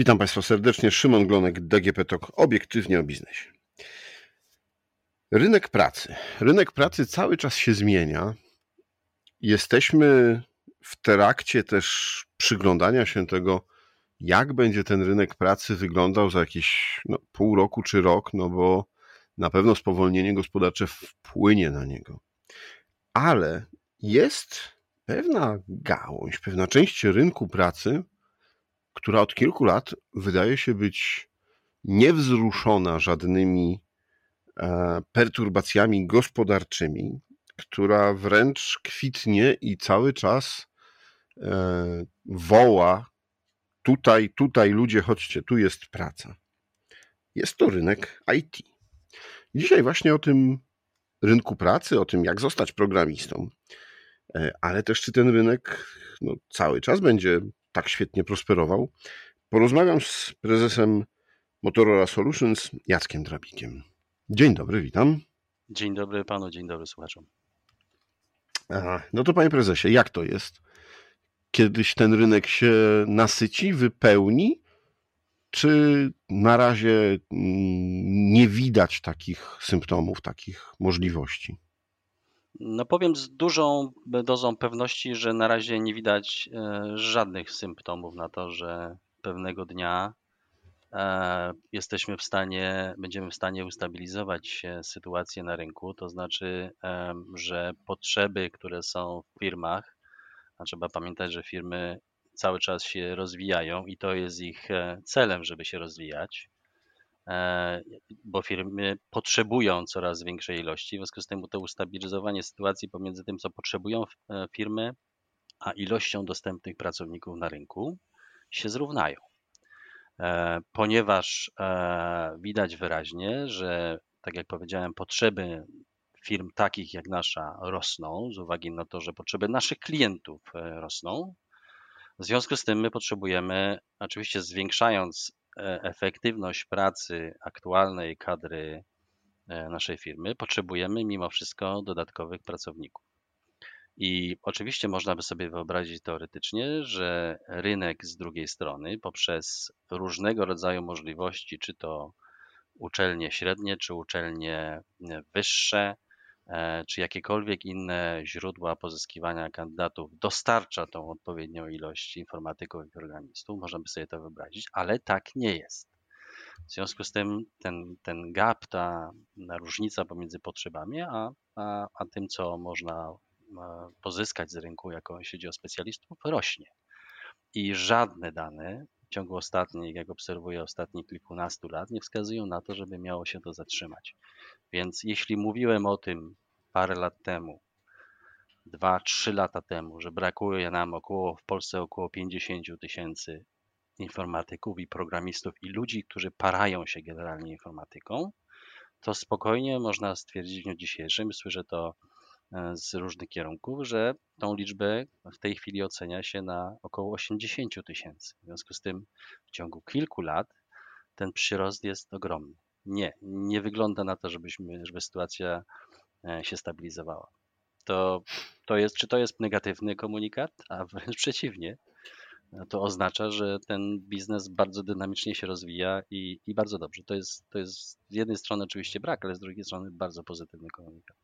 Witam Państwa serdecznie. Szymon Glonek, DGP TOK, obiektywnie o biznesie. Rynek pracy. Rynek pracy cały czas się zmienia. Jesteśmy w trakcie też przyglądania się tego, jak będzie ten rynek pracy wyglądał za jakieś no, pół roku czy rok, no bo na pewno spowolnienie gospodarcze wpłynie na niego. Ale jest pewna gałąź, pewna część rynku pracy, która od kilku lat wydaje się być niewzruszona żadnymi e, perturbacjami gospodarczymi, która wręcz kwitnie i cały czas e, woła: tutaj, tutaj ludzie, chodźcie, tu jest praca. Jest to rynek IT. Dzisiaj właśnie o tym rynku pracy, o tym, jak zostać programistą, e, ale też czy ten rynek no, cały czas będzie tak świetnie prosperował. Porozmawiam z prezesem Motorola Solutions, Jackiem Drabikiem. Dzień dobry, witam. Dzień dobry panu, dzień dobry słuchaczom. Aha, no to panie prezesie, jak to jest? Kiedyś ten rynek się nasyci, wypełni, czy na razie mm, nie widać takich symptomów, takich możliwości? No powiem z dużą dozą pewności, że na razie nie widać e, żadnych symptomów na to, że pewnego dnia e, jesteśmy w stanie, będziemy w stanie ustabilizować sytuację na rynku. To znaczy, e, że potrzeby, które są w firmach, a trzeba pamiętać, że firmy cały czas się rozwijają i to jest ich celem, żeby się rozwijać bo firmy potrzebują coraz większej ilości. W związku z tym to ustabilizowanie sytuacji pomiędzy tym, co potrzebują e, firmy, a ilością dostępnych pracowników na rynku się zrównają. E, ponieważ widać wyraźnie, że tak jak powiedziałem, potrzeby firm takich jak nasza rosną z uwagi na to, że potrzeby naszych klientów rosną. W związku z tym my potrzebujemy, oczywiście zwiększając E, efektywność pracy aktualnej kadry e, naszej firmy, potrzebujemy mimo wszystko dodatkowych pracowników. I oczywiście można by sobie wyobrazić teoretycznie, że rynek z drugiej strony poprzez różnego rodzaju możliwości, czy to uczelnie średnie, czy uczelnie wyższe, E, czy jakiekolwiek inne źródła pozyskiwania kandydatów dostarcza tą odpowiednią ilość informatyków i programistów, można by sobie to wyobrazić, ale tak nie jest. W związku z tym ten, ten gap, ta różnica pomiędzy potrzebami, a, a, a tym, co można e, pozyskać z rynku, jako jeśli chodzi o specjalistów, rośnie. I żadne dane w ciągu ostatnich, jak obserwuję ostatnich kilkunastu lat, nie wskazują na to, żeby miało się to zatrzymać. Więc jeśli mówiłem o tym parę lat temu, dwa, trzy lata temu, że brakuje nam około w Polsce około 50 tysięcy informatyków i programistów i ludzi, którzy parają się generalnie informatyką, to spokojnie można stwierdzić w dniu dzisiejszym, słyszę to z różnych kierunków, że tą liczbę w tej chwili ocenia się na około 80 tysięcy. W związku z tym w ciągu kilku lat ten przyrost jest ogromny. Nie, nie wygląda na to, żebyśmy, żeby sytuacja e, się stabilizowała. To, to jest, czy to jest negatywny komunikat? A wręcz przeciwnie. To oznacza, że ten biznes bardzo dynamicznie się rozwija i, i bardzo dobrze. To jest, to jest z jednej strony oczywiście brak, ale z drugiej strony bardzo pozytywny komunikat.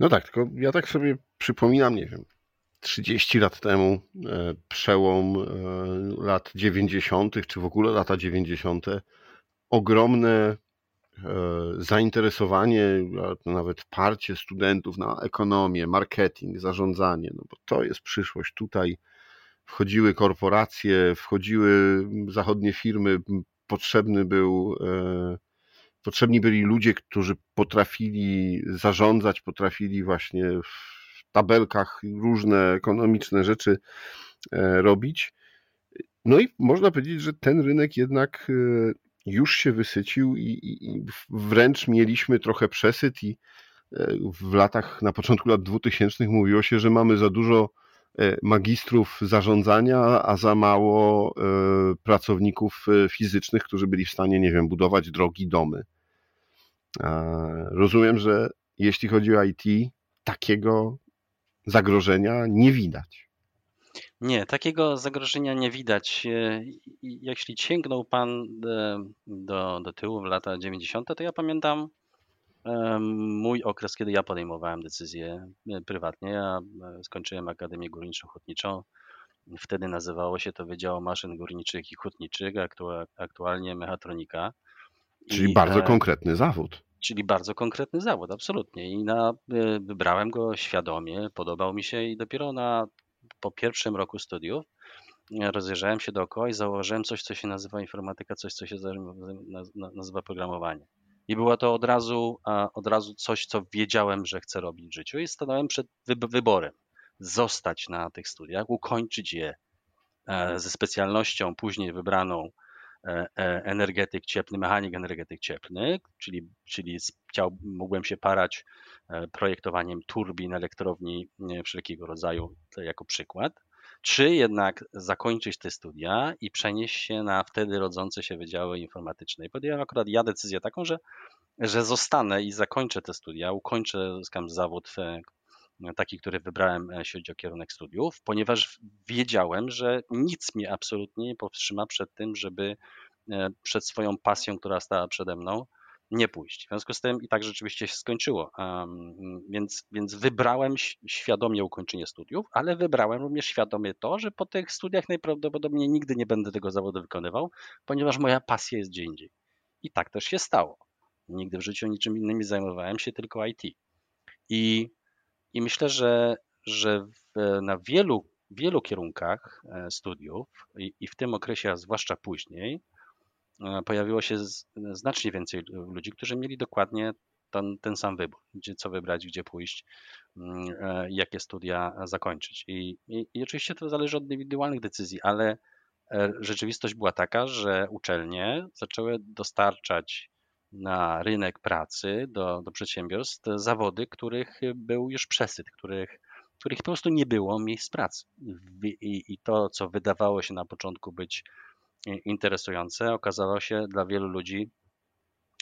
No tak, tylko ja tak sobie przypominam, nie wiem, 30 lat temu, e, przełom e, lat 90., czy w ogóle lata 90., ogromne e, zainteresowanie, nawet parcie studentów na ekonomię, marketing, zarządzanie, no bo to jest przyszłość. Tutaj wchodziły korporacje, wchodziły zachodnie firmy, potrzebny był, potrzebni byli ludzie, którzy potrafili zarządzać, potrafili właśnie w tabelkach różne ekonomiczne rzeczy e, robić. No i można powiedzieć, że ten rynek jednak już się wysycił i, i, wręcz mieliśmy trochę przesyt i e, w latach, na początku lat 2000 mówiło się, że mamy za dużo e, magistrów zarządzania, a za mało e, pracowników fizycznych, którzy byli w stanie, nie wiem, budować drogi, domy. Rozumiem, że jeśli chodzi o IT, takiego zagrożenia nie widać. Nie, takiego zagrożenia nie widać. E, jeśli sięgnął Pan e, do, do tyłu w lata 90., to ja pamiętam mój okres, kiedy ja podejmowałem decyzje prywatnie. Ja skończyłem Akademię Górniczo-Hutniczą. Wtedy nazywało się to Wydział Maszyn Górniczych i Hutniczych, aktualnie mechatronika. Czyli I, bardzo konkretny zawód. Czyli bardzo konkretny zawód, absolutnie. I na, y, wybrałem go świadomie, podobał mi się i dopiero na, po pierwszym roku studiów rozejrzałem się dookoła i założyłem coś, co się nazywa informatyka, coś, co się nazywa programowanie. I było to od razu, od razu coś, co wiedziałem, że chcę robić w życiu i stanąłem przed wyborem. Zostać na tych studiach, ukończyć je e, ze specjalnością później wybraną E, e, energetyk cieplny, mechanik energetyk cieplny, czyli, czyli chciał, mógłem się parać e, projektowaniem turbin, elektrowni wszelkiego rodzaju, jako przykład. Czy jednak zakończyć te studia i przenieść się na wtedy rodzące się wydziały informatyczne. I podjąłem akurat ja decyzję taką, że, że zostanę i zakończę te studia, ukończę, zyskam zawód taki, który wybrałem, jeśli chodzi o kierunek studiów, ponieważ wiedziałem, że nic mnie absolutnie nie powstrzyma przed tym, żeby e, przed swoją pasją, która stała przede mną, nie pójść. W związku z tym i tak rzeczywiście się skończyło. Więc, więc wybrałem świadomie ukończenie studiów, ale wybrałem również świadomie to, że po tych studiach najprawdopodobniej nigdy nie będę tego zawodu wykonywał, ponieważ moja pasja jest gdzie indziej. I tak też się stało. Nigdy w życiu niczym innym nie zajmowałem się, tylko IT. I i myślę, że, że w, na wielu, wielu kierunkach e, studiów i, i w tym okresie, a zwłaszcza później, e, pojawiło się znacznie więcej ludzi, którzy mieli dokładnie ten, ten sam wybór, gdzie co wybrać, gdzie pójść, mm, e, jakie studia zakończyć. I, i, I oczywiście to zależy od indywidualnych decyzji, ale rzeczywistość była taka, że uczelnie zaczęły dostarczać na rynek pracy, do, do przedsiębiorstw, zawody, których był już przesyt, których, których po prostu nie było miejsc pracy. I, I to, co wydawało się na początku być interesujące, okazało się dla wielu ludzi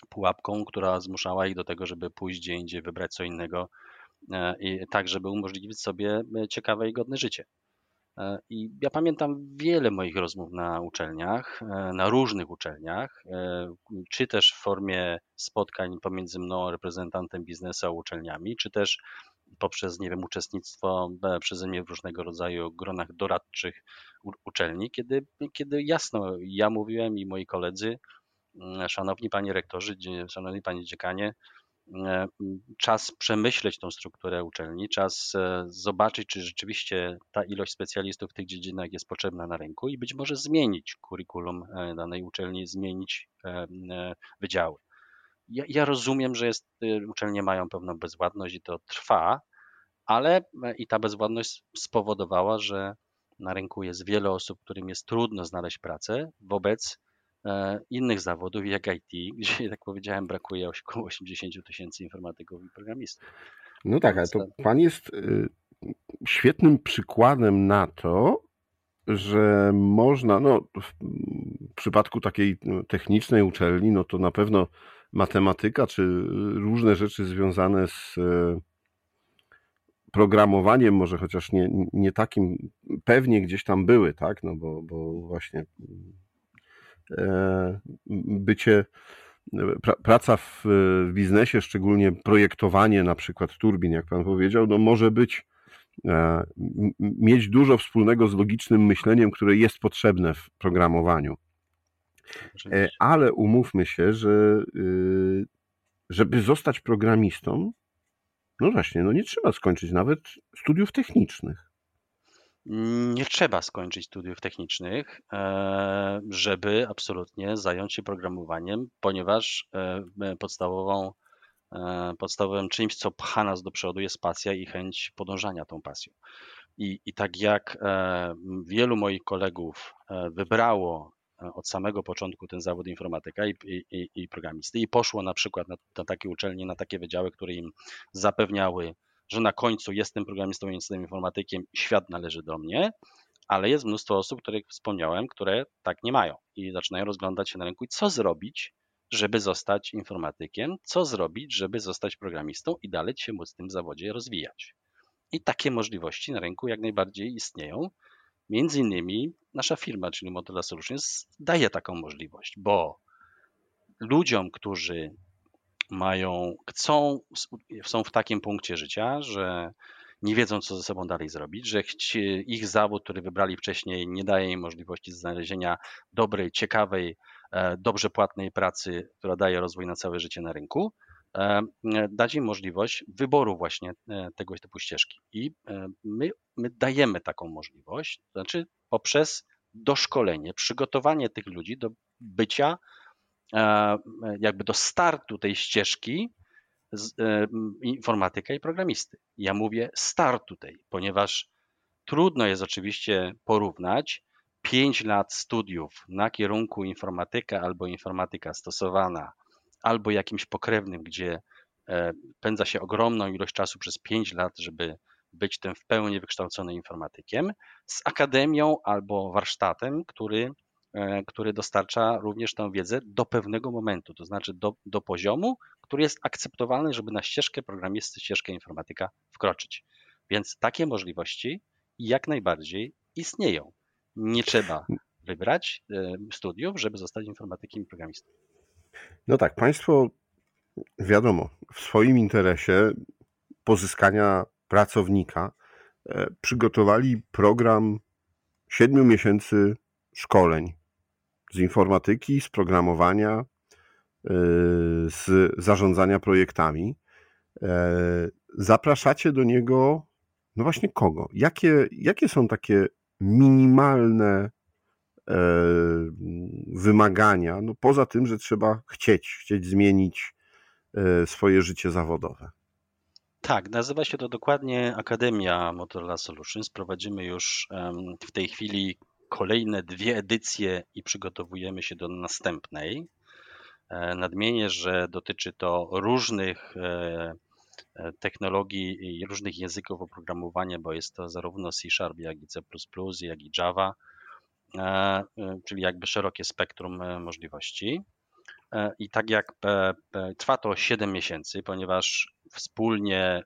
pułapką, która zmuszała ich do tego, żeby pójść gdzie indziej, wybrać co innego, e, i tak, żeby umożliwić sobie ciekawe i godne życie. E, I ja pamiętam wiele moich rozmów na uczelniach, e, na różnych uczelniach, e, czy też w formie spotkań pomiędzy mną, reprezentantem biznesu a uczelniami, czy też poprzez, nie wiem, uczestnictwo przeze mnie w różnego rodzaju gronach doradczych uczelni, kiedy, kiedy jasno ja mówiłem i moi koledzy, szanowni panie rektorzy, szanowni panie dziekanie, czas przemyśleć tą strukturę uczelni, czas e, zobaczyć, czy rzeczywiście ta ilość specjalistów w tych dziedzinach jest potrzebna na rynku i być może zmienić kurikulum e, danej uczelni, zmienić wydziały. Ja, ja rozumiem, że jest, uczelnie mają pewną bezwładność i to trwa, ale i ta bezwładność spowodowała, że na rynku jest wiele osób, którym jest trudno znaleźć pracę wobec E, innych zawodów jak IT, gdzie, jak powiedziałem, brakuje około 80 tysięcy informatyków i programistów. No tak, ale to pan jest y, świetnym przykładem na to, że można, no w przypadku takiej no, technicznej uczelni, no to na pewno matematyka czy różne rzeczy związane z e, programowaniem, może chociaż nie, nie takim, pewnie gdzieś tam były, tak, no bo, bo właśnie E, bycie, praca w biznesie, szczególnie projektowanie na przykład turbin, jak Pan powiedział, no może być, e, mieć dużo wspólnego z logicznym myśleniem, które jest potrzebne w programowaniu. E, ale umówmy się, że y, żeby zostać programistą, no właśnie, no nie trzeba skończyć nawet studiów technicznych. Nie trzeba skończyć studiów technicznych, e, żeby absolutnie zająć się programowaniem, ponieważ e, podstawową, e, podstawowym czymś, co pcha nas do przodu, jest pasja i chęć podążania tą pasją. I, i tak jak wielu moich kolegów wybrało od samego początku ten zawód informatyka i, i, i programisty i poszło na przykład na, na takie uczelnie, na takie wydziały, które im zapewniały że na końcu jestem programistą, jestem informatykiem świat należy do mnie, ale jest mnóstwo osób, których wspomniałem, które tak nie mają i zaczynają rozglądać się na rynku co zrobić, żeby zostać informatykiem, co zrobić, żeby zostać programistą i dalej się móc w tym zawodzie rozwijać. I takie możliwości na rynku jak najbardziej istnieją. między innymi nasza firma, czyli Motorola Solutions, daje taką możliwość, bo ludziom, którzy mają, chcą, są w takim punkcie życia, że nie wiedzą, co ze sobą dalej zrobić, że ich zawód, który wybrali wcześniej, nie daje im możliwości znalezienia dobrej, ciekawej, e, dobrze płatnej pracy, która daje rozwój na całe życie na rynku, e, dać im możliwość wyboru właśnie e, tego typu ścieżki. I my, my dajemy taką możliwość, to znaczy poprzez doszkolenie, przygotowanie tych ludzi do bycia, jakby do startu tej ścieżki e, informatyka i programisty. Ja mówię start tutaj, ponieważ trudno jest oczywiście porównać 5 lat studiów na kierunku informatyka albo informatyka stosowana, albo jakimś pokrewnym, gdzie e, pędza się ogromną ilość czasu przez 5 lat, żeby być tym w pełni wykształconym informatykiem, z akademią albo warsztatem, który E, który dostarcza również tę wiedzę do pewnego momentu, to znaczy do, do poziomu, który jest akceptowalny, żeby na ścieżkę programisty, ścieżkę informatyka wkroczyć. Więc takie możliwości jak najbardziej istnieją. Nie trzeba wybrać e, studiów, żeby zostać informatykiem i programistą. No tak, Państwo, wiadomo, w swoim interesie pozyskania pracownika e, przygotowali program siedmiu miesięcy szkoleń z informatyki, z programowania, y, z zarządzania projektami. E, zapraszacie do niego, no właśnie kogo? Jakie, jakie są takie minimalne e, wymagania, no poza tym, że trzeba chcieć, chcieć zmienić e, swoje życie zawodowe? Tak, nazywa się to dokładnie Akademia Motorola Solutions. Prowadzimy już w tej chwili kolejne dwie edycje i przygotowujemy się do następnej. E, nadmienię, że dotyczy to różnych e, e, technologii i różnych języków oprogramowania, bo jest to zarówno C Sharp, jak i C, jak i Java, czyli jakby szerokie spektrum możliwości. I tak jak trwa to 7 miesięcy, ponieważ wspólnie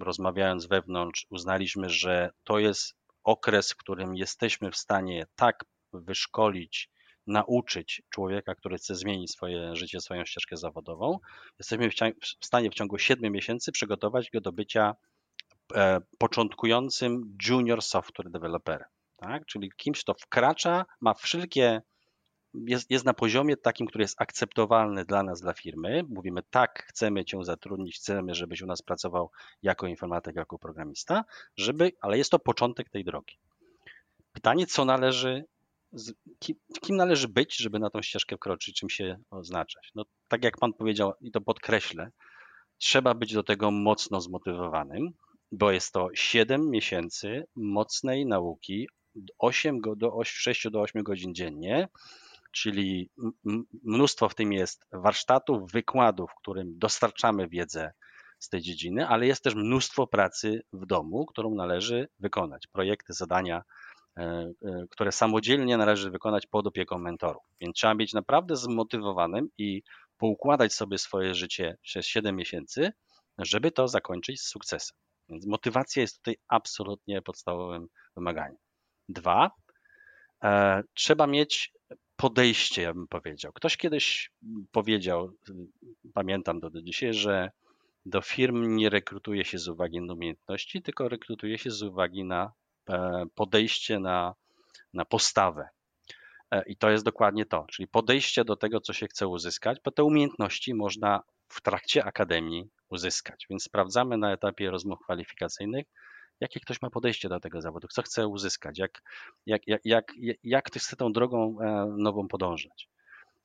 rozmawiając wewnątrz, uznaliśmy, że to jest okres, w którym jesteśmy w stanie tak wyszkolić, nauczyć człowieka, który chce zmienić swoje życie, swoją ścieżkę zawodową, jesteśmy w stanie w ciągu 7 miesięcy przygotować go do bycia e, początkującym junior software developerem. Tak? Czyli kimś, kto wkracza, ma wszelkie jest, jest na poziomie takim, który jest akceptowalny dla nas, dla firmy. Mówimy, tak, chcemy Cię zatrudnić, chcemy, żebyś u nas pracował jako informatyk, jako programista, żeby, ale jest to początek tej drogi. Pytanie, co należy, kim, kim należy być, żeby na tą ścieżkę wkroczyć, czym się oznaczać? No, tak jak Pan powiedział, i to podkreślę, trzeba być do tego mocno zmotywowanym, bo jest to 7 miesięcy mocnej nauki, 8 do 6 do 8 godzin dziennie, czyli mnóstwo w tym jest warsztatów, wykładów, którym dostarczamy wiedzę z tej dziedziny, ale jest też mnóstwo pracy w domu, którą należy wykonać. Projekty, zadania, e, e, które samodzielnie należy wykonać pod opieką mentorów. Więc trzeba być naprawdę zmotywowanym i poukładać sobie swoje życie przez 7 miesięcy, żeby to zakończyć z sukcesem. Więc motywacja jest tutaj absolutnie podstawowym wymaganiem. Dwa, e, trzeba mieć podejście, ja bym powiedział. Ktoś kiedyś powiedział, pamiętam do dzisiaj, że do firm nie rekrutuje się z uwagi na umiejętności, tylko rekrutuje się z uwagi na e, podejście, na, na postawę. E, I to jest dokładnie to, czyli podejście do tego, co się chce uzyskać, bo te umiejętności można w trakcie akademii uzyskać. Więc sprawdzamy na etapie rozmów kwalifikacyjnych, jakie ktoś ma podejście do tego zawodu, co chce uzyskać, jak, jak, jak, jak, jak ktoś chce tą drogą e, nową podążać.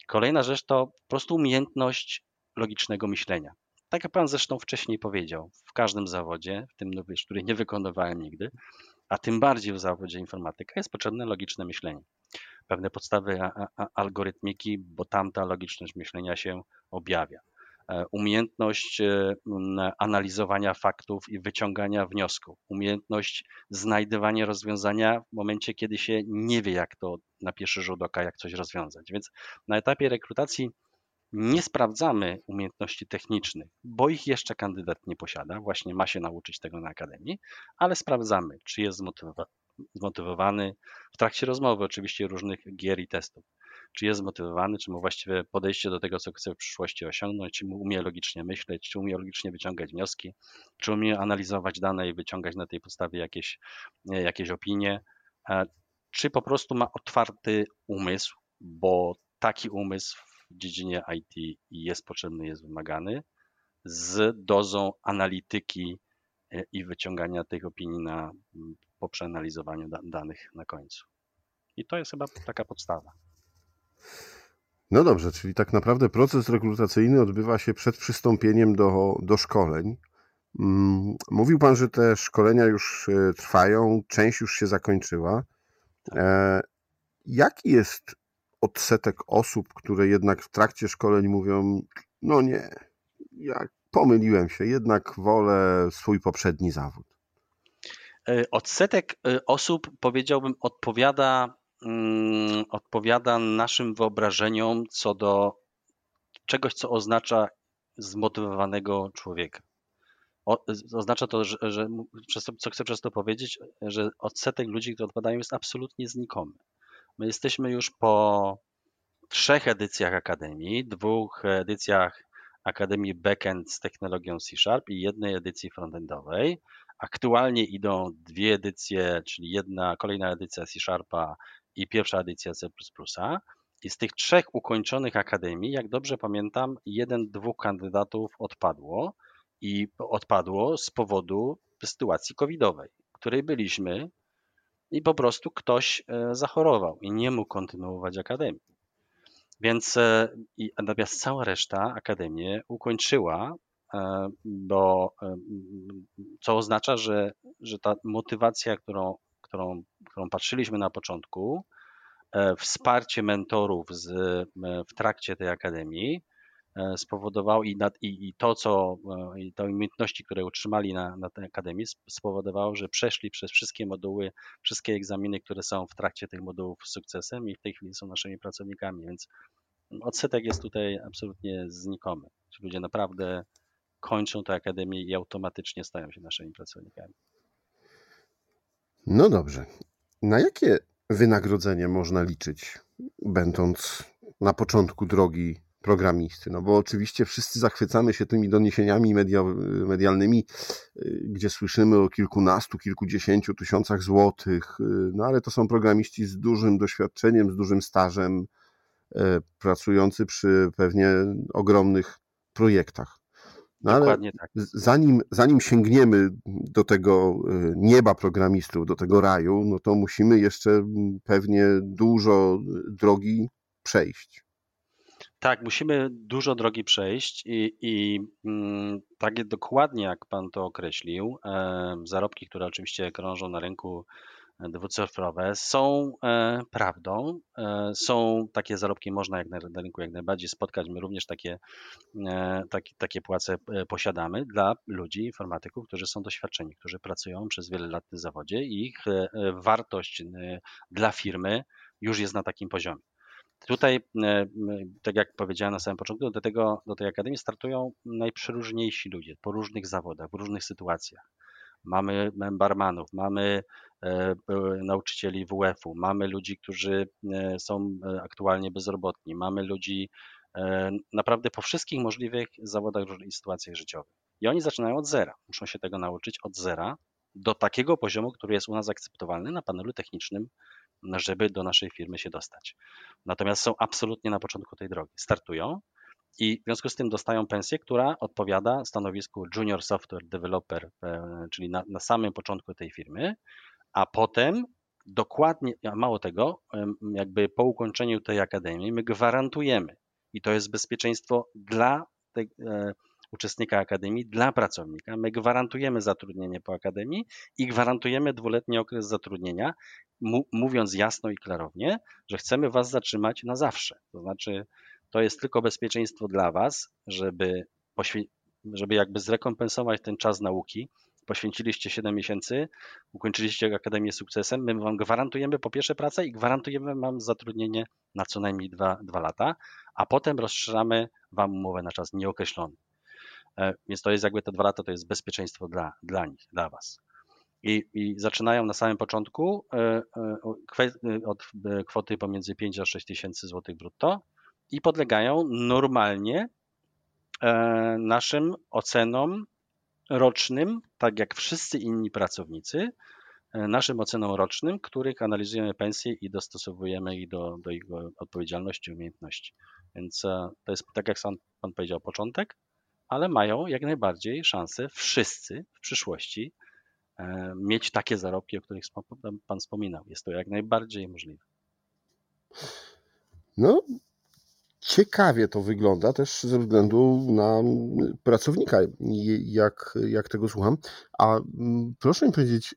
Kolejna rzecz to po prostu umiejętność logicznego myślenia. Tak jak Pan zresztą wcześniej powiedział, w każdym zawodzie, w tym, który nie wykonywałem nigdy, a tym bardziej w zawodzie informatyka, jest potrzebne logiczne myślenie. Pewne podstawy algorytmiki, bo tamta logiczność myślenia się objawia. E, umiejętność e, analizowania faktów i wyciągania wniosków, umiejętność znajdywania rozwiązania w momencie, kiedy się nie wie, jak to na pierwszy rzut oka, jak coś rozwiązać. Więc na etapie rekrutacji nie sprawdzamy umiejętności technicznych, bo ich jeszcze kandydat nie posiada, właśnie ma się nauczyć tego na akademii, ale sprawdzamy, czy jest zmotywowany w trakcie rozmowy, oczywiście różnych gier i testów. Czy jest zmotywowany, czy ma właściwe podejście do tego, co chce w przyszłości osiągnąć, czy umie logicznie myśleć, czy umie logicznie wyciągać wnioski, czy umie analizować dane i wyciągać na tej podstawie jakieś, jakieś opinie, czy po prostu ma otwarty umysł, bo taki umysł w dziedzinie IT jest potrzebny, jest wymagany, z dozą analityki e, i wyciągania tych opinii na, po przeanalizowaniu danych na końcu. I to jest chyba taka podstawa. No dobrze, czyli tak naprawdę proces rekrutacyjny odbywa się przed przystąpieniem do, do szkoleń. Mm, mówił Pan, że te szkolenia już e, trwają, część już się zakończyła. E, jaki jest odsetek osób, które jednak w trakcie szkoleń mówią: No nie, ja pomyliłem się, jednak wolę swój poprzedni zawód? E, odsetek osób, powiedziałbym, odpowiada, mm, odpowiada naszym wyobrażeniom co do czegoś, co oznacza zmotywowanego człowieka. Oznacza to, że, że co chcę przez to powiedzieć, że odsetek ludzi, którzy odpadają, jest absolutnie znikomy. My jesteśmy już po trzech edycjach Akademii, dwóch edycjach Akademii Backend z technologią C Sharp i jednej edycji frontendowej. Aktualnie idą dwie edycje, czyli jedna, kolejna edycja C Sharpa i pierwsza edycja C++. I z tych trzech ukończonych akademii, jak dobrze pamiętam, jeden, dwóch kandydatów odpadło i odpadło z powodu sytuacji covidowej, w której byliśmy i po prostu ktoś e, zachorował i nie mógł kontynuować akademii. Więc e, i, natomiast cała reszta akademię ukończyła, e, bo co oznacza, że, że ta motywacja, którą, którą, którą patrzyliśmy na początku, wsparcie mentorów z, w trakcie tej akademii, E, spowodowało i, nad, i, i to, co, e, i te umiejętności, które utrzymali na, na tej akademii, spowodowało, że przeszli przez wszystkie moduły, wszystkie egzaminy, które są w trakcie tych modułów sukcesem i w tej chwili są naszymi pracownikami, więc odsetek jest tutaj absolutnie znikomy. Ci ludzie naprawdę kończą tę akademię i automatycznie stają się naszymi pracownikami. No dobrze. Na jakie wynagrodzenie można liczyć, będąc na początku drogi programisty. No bo oczywiście wszyscy zachwycamy się tymi doniesieniami media, medialnymi, y, gdzie słyszymy o kilkunastu, kilkudziesięciu tysiącach złotych, y, no ale to są programiści z dużym doświadczeniem, z dużym stażem, y, pracujący przy pewnie ogromnych projektach. No Dokładnie tak. Zanim, zanim sięgniemy do tego nieba programistów, do tego raju, no to musimy jeszcze pewnie dużo drogi przejść. Tak, musimy dużo drogi przejść i, i mm, takie dokładnie jak Pan to określił, e, zarobki, które oczywiście krążą na rynku dwucyfrowe są e, prawdą. E, są takie zarobki, można jak na, rynku jak najbardziej spotkać. My również takie, e, takie, płace posiadamy dla ludzi, informatyków, którzy są doświadczeni, którzy pracują przez wiele lat w zawodzie i ich wartość dla firmy już jest na takim poziomie. Tutaj, tak jak powiedziałem na samym początku, do, tego, do tej akademii startują najprzeróżniejsi ludzie po różnych zawodach, w różnych sytuacjach. Mamy barmanów, mamy e, nauczycieli WF-u, mamy ludzi, którzy e, są aktualnie bezrobotni, mamy ludzi naprawdę po wszystkich możliwych zawodach i sytuacjach życiowych. I oni zaczynają od zera. Muszą się tego nauczyć od zera do takiego poziomu, który jest u nas akceptowalny na panelu technicznym żeby do naszej firmy się dostać. Natomiast są absolutnie na początku tej drogi. Startują i w związku z tym dostają pensję, która odpowiada stanowisku Junior Software Developer, e, czyli na, na samym początku tej firmy, a potem dokładnie, mało tego, jakby po ukończeniu tej akademii, my gwarantujemy, i to jest bezpieczeństwo dla tej, e, uczestnika akademii, dla pracownika. My gwarantujemy zatrudnienie po akademii i gwarantujemy dwuletni okres zatrudnienia, mówiąc jasno i klarownie, że chcemy Was zatrzymać na zawsze. To znaczy, to jest tylko bezpieczeństwo dla Was, żeby, żeby jakby zrekompensować ten czas nauki. Poświęciliście 7 miesięcy, ukończyliście Akademię sukcesem. My Wam gwarantujemy po pierwsze pracę i gwarantujemy Wam zatrudnienie na co najmniej 2, 2 lata, a potem rozszerzamy Wam umowę na czas nieokreślony. E, więc to jest jakby te dwa lata, to jest bezpieczeństwo dla, dla nich, dla Was. i, i zaczynają na samym początku od kwoty pomiędzy 5 a 6 tysięcy złotych brutto i podlegają normalnie naszym ocenom rocznym, tak jak wszyscy inni pracownicy, E, naszym ocenom rocznym, których analizujemy pensje i dostosowujemy ich do, do ich odpowiedzialności umiejętności. Więc e, to jest, tak jak sam Pan powiedział, początek, ale mają jak najbardziej szansę wszyscy w przyszłości e, mieć takie zarobki, o których Pan wspominał. Jest to jak najbardziej możliwe. No, ciekawie to wygląda też ze względu na pracownika, jak, jak tego słucham. A proszę mi powiedzieć,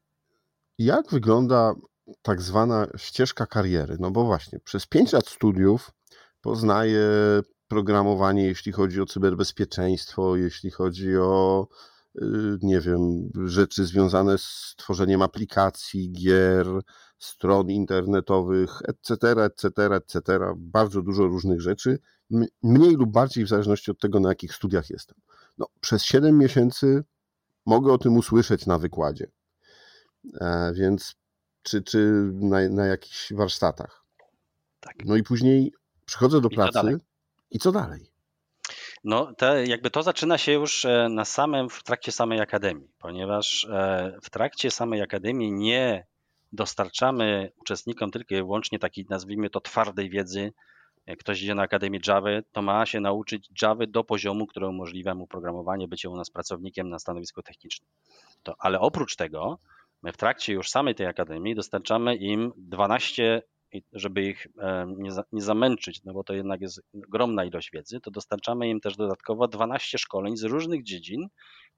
jak wygląda tak zwana ścieżka kariery? No bo właśnie, przez 5 lat studiów poznaję programowanie, jeśli chodzi o cyberbezpieczeństwo, jeśli chodzi o, nie wiem, rzeczy związane z tworzeniem aplikacji, gier, stron internetowych, etc., etc., etc. Bardzo dużo różnych rzeczy, mniej lub bardziej w zależności od tego, na jakich studiach jestem. No, przez 7 miesięcy mogę o tym usłyszeć na wykładzie. E, więc czy, czy na, na jakichś warsztatach. Tak. No i później przychodzę do pracy i co dalej? No, te, jakby to zaczyna się już e, na samym, w trakcie samej akademii, ponieważ e, w trakcie samej akademii nie dostarczamy uczestnikom tylko i wyłącznie takiej, nazwijmy to, twardej wiedzy. Jak ktoś idzie na Akademię Java, to ma się nauczyć Java do poziomu, który umożliwia mu programowanie, bycie u nas pracownikiem na stanowisku technicznym. To, ale oprócz tego My w trakcie już samej tej akademii dostarczamy im 12, żeby ich e, nie, nie zamęczyć, no bo to jednak jest ogromna ilość wiedzy, to dostarczamy im też dodatkowo 12 szkoleń z różnych dziedzin,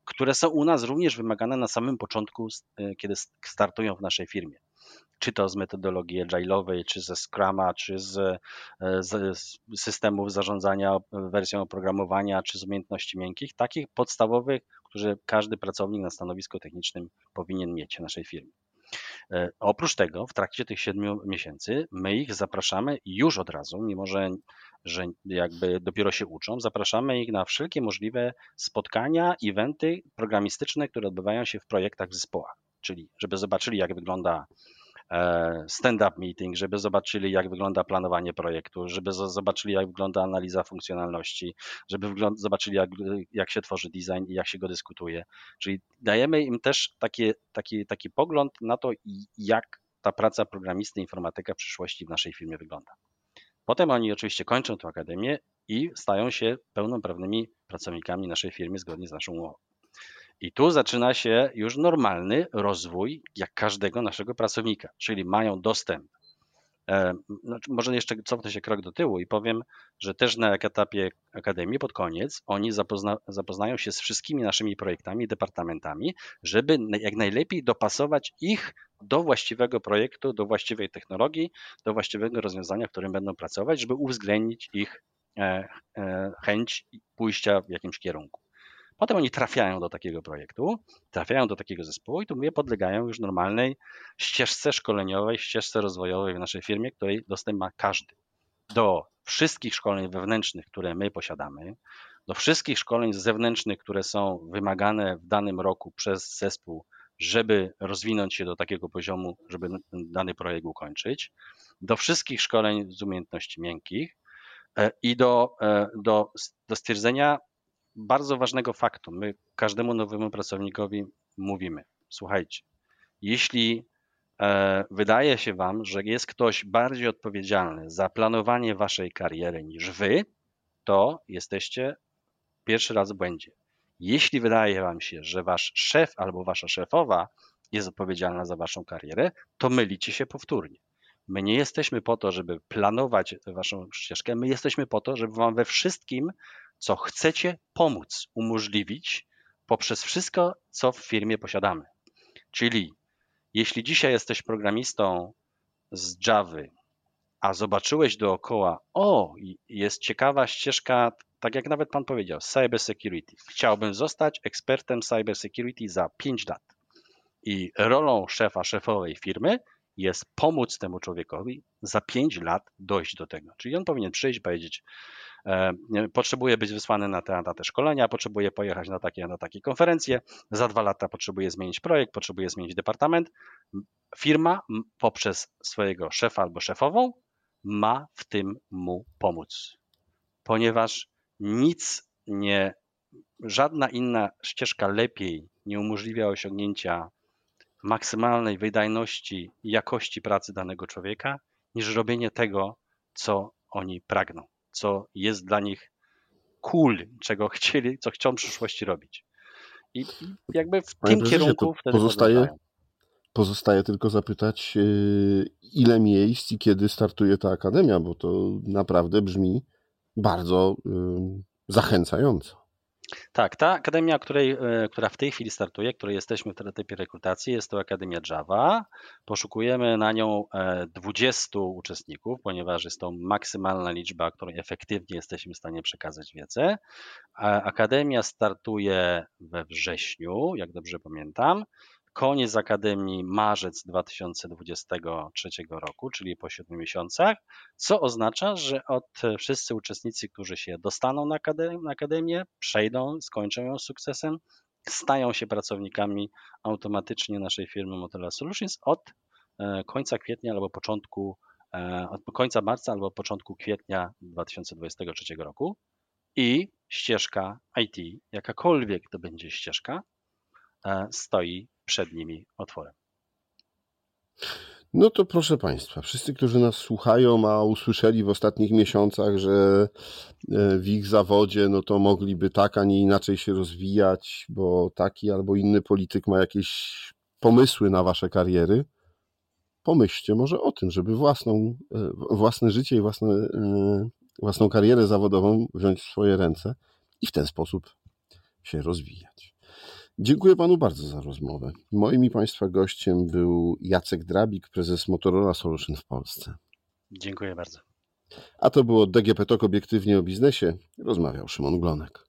które są u nas również wymagane na samym początku, e, kiedy startują w naszej firmie czy to z metodologii agile'owej, czy ze Scruma, czy z, e, z, systemów zarządzania wersją oprogramowania, czy z umiejętności miękkich, takich podstawowych, które każdy pracownik na stanowisku technicznym powinien mieć w naszej firmie. E, oprócz tego, w trakcie tych siedmiu miesięcy, my ich zapraszamy już od razu, mimo że, że jakby dopiero się uczą, zapraszamy ich na wszelkie możliwe spotkania, eventy programistyczne, które odbywają się w projektach w zespołach. Czyli, żeby zobaczyli, jak wygląda stand-up meeting, żeby zobaczyli, jak wygląda planowanie projektu, żeby zobaczyli, jak wygląda analiza funkcjonalności, żeby zobaczyli, jak, jak się tworzy design i jak się go dyskutuje. Czyli dajemy im też taki, taki, taki pogląd na to, jak ta praca programisty, informatyka w przyszłości w naszej firmie wygląda. Potem oni oczywiście kończą tę akademię i stają się pełnoprawnymi pracownikami naszej firmy zgodnie z naszą umową. I tu zaczyna się już normalny rozwój jak każdego naszego pracownika, czyli mają dostęp. Znaczy może jeszcze cofnę się krok do tyłu i powiem, że też na etapie akademii pod koniec oni zapozna, zapoznają się z wszystkimi naszymi projektami, departamentami, żeby jak najlepiej dopasować ich do właściwego projektu, do właściwej technologii, do właściwego rozwiązania, w którym będą pracować, żeby uwzględnić ich e, e, chęć pójścia w jakimś kierunku. Potem oni trafiają do takiego projektu, trafiają do takiego zespołu i tu mówię, podlegają już normalnej ścieżce szkoleniowej, ścieżce rozwojowej w naszej firmie, której dostęp ma każdy. Do wszystkich szkoleń wewnętrznych, które my posiadamy, do wszystkich szkoleń zewnętrznych, które są wymagane w danym roku przez zespół, żeby rozwinąć się do takiego poziomu, żeby dany projekt ukończyć, do wszystkich szkoleń z umiejętności miękkich e, i do, e, do, do stwierdzenia, bardzo ważnego faktu. My każdemu nowemu pracownikowi mówimy: słuchajcie, jeśli e, wydaje się Wam, że jest ktoś bardziej odpowiedzialny za planowanie Waszej kariery niż Wy, to jesteście pierwszy raz w błędzie. Jeśli wydaje Wam się, że Wasz szef albo Wasza szefowa jest odpowiedzialna za Waszą karierę, to mylicie się powtórnie. My nie jesteśmy po to, żeby planować Waszą ścieżkę, my jesteśmy po to, żeby Wam we wszystkim co chcecie pomóc umożliwić poprzez wszystko, co w firmie posiadamy. Czyli jeśli dzisiaj jesteś programistą z Java, a zobaczyłeś dookoła, o, jest ciekawa ścieżka, tak jak nawet pan powiedział, cybersecurity. Chciałbym zostać ekspertem cybersecurity za 5 lat. I rolą szefa, szefowej firmy jest pomóc temu człowiekowi za 5 lat dojść do tego. Czyli on powinien przyjść powiedzieć, e, potrzebuje być wysłany na te, na te szkolenia, potrzebuje pojechać na takie, na takie konferencje, za dwa lata potrzebuje zmienić projekt, potrzebuje zmienić departament. Firma poprzez swojego szefa albo szefową ma w tym mu pomóc, ponieważ nic nie, żadna inna ścieżka lepiej nie umożliwia osiągnięcia maksymalnej wydajności i jakości pracy danego człowieka, niż robienie tego, co oni pragną, co jest dla nich cool, czego chcieli, co chcą w przyszłości robić. I jakby w Panie tym kierunku wtedy pozostaje, pozostaje tylko zapytać, yy, ile miejsc i kiedy startuje ta akademia, bo to naprawdę brzmi bardzo yy, zachęcająco. Tak, ta akademia, której, e, która w tej chwili startuje, której jesteśmy w etapie rekrutacji, jest to Akademia Java. Poszukujemy na nią 20 e, uczestników, ponieważ jest to maksymalna liczba, której efektywnie jesteśmy w stanie przekazać wiedzę. Akademia startuje we wrześniu, jak dobrze pamiętam. Koniec akademii marzec 2023 roku, czyli po 7 miesiącach, co oznacza, że od wszyscy uczestnicy, którzy się dostaną na akademię, przejdą, skończą ją sukcesem, stają się pracownikami automatycznie naszej firmy Motorola Solutions od e, końca kwietnia albo początku, e, od końca marca albo początku kwietnia 2023 roku. I ścieżka IT, jakakolwiek to będzie ścieżka, e, stoi przed nimi otworem. No to proszę Państwa, wszyscy, którzy nas słuchają, a usłyszeli w ostatnich miesiącach, że e, w ich zawodzie, no to mogliby tak, a nie inaczej się rozwijać, bo taki albo inny polityk ma jakieś pomysły na Wasze kariery, pomyślcie może o tym, żeby własną, e, własne życie i własne, e, własną karierę zawodową wziąć w swoje ręce i w ten sposób się rozwijać. Dziękuję panu bardzo za rozmowę. Moim i państwa gościem był Jacek Drabik, prezes Motorola Solution w Polsce. Dziękuję bardzo. A to było DGP Talk obiektywnie o biznesie. Rozmawiał Szymon Glonek.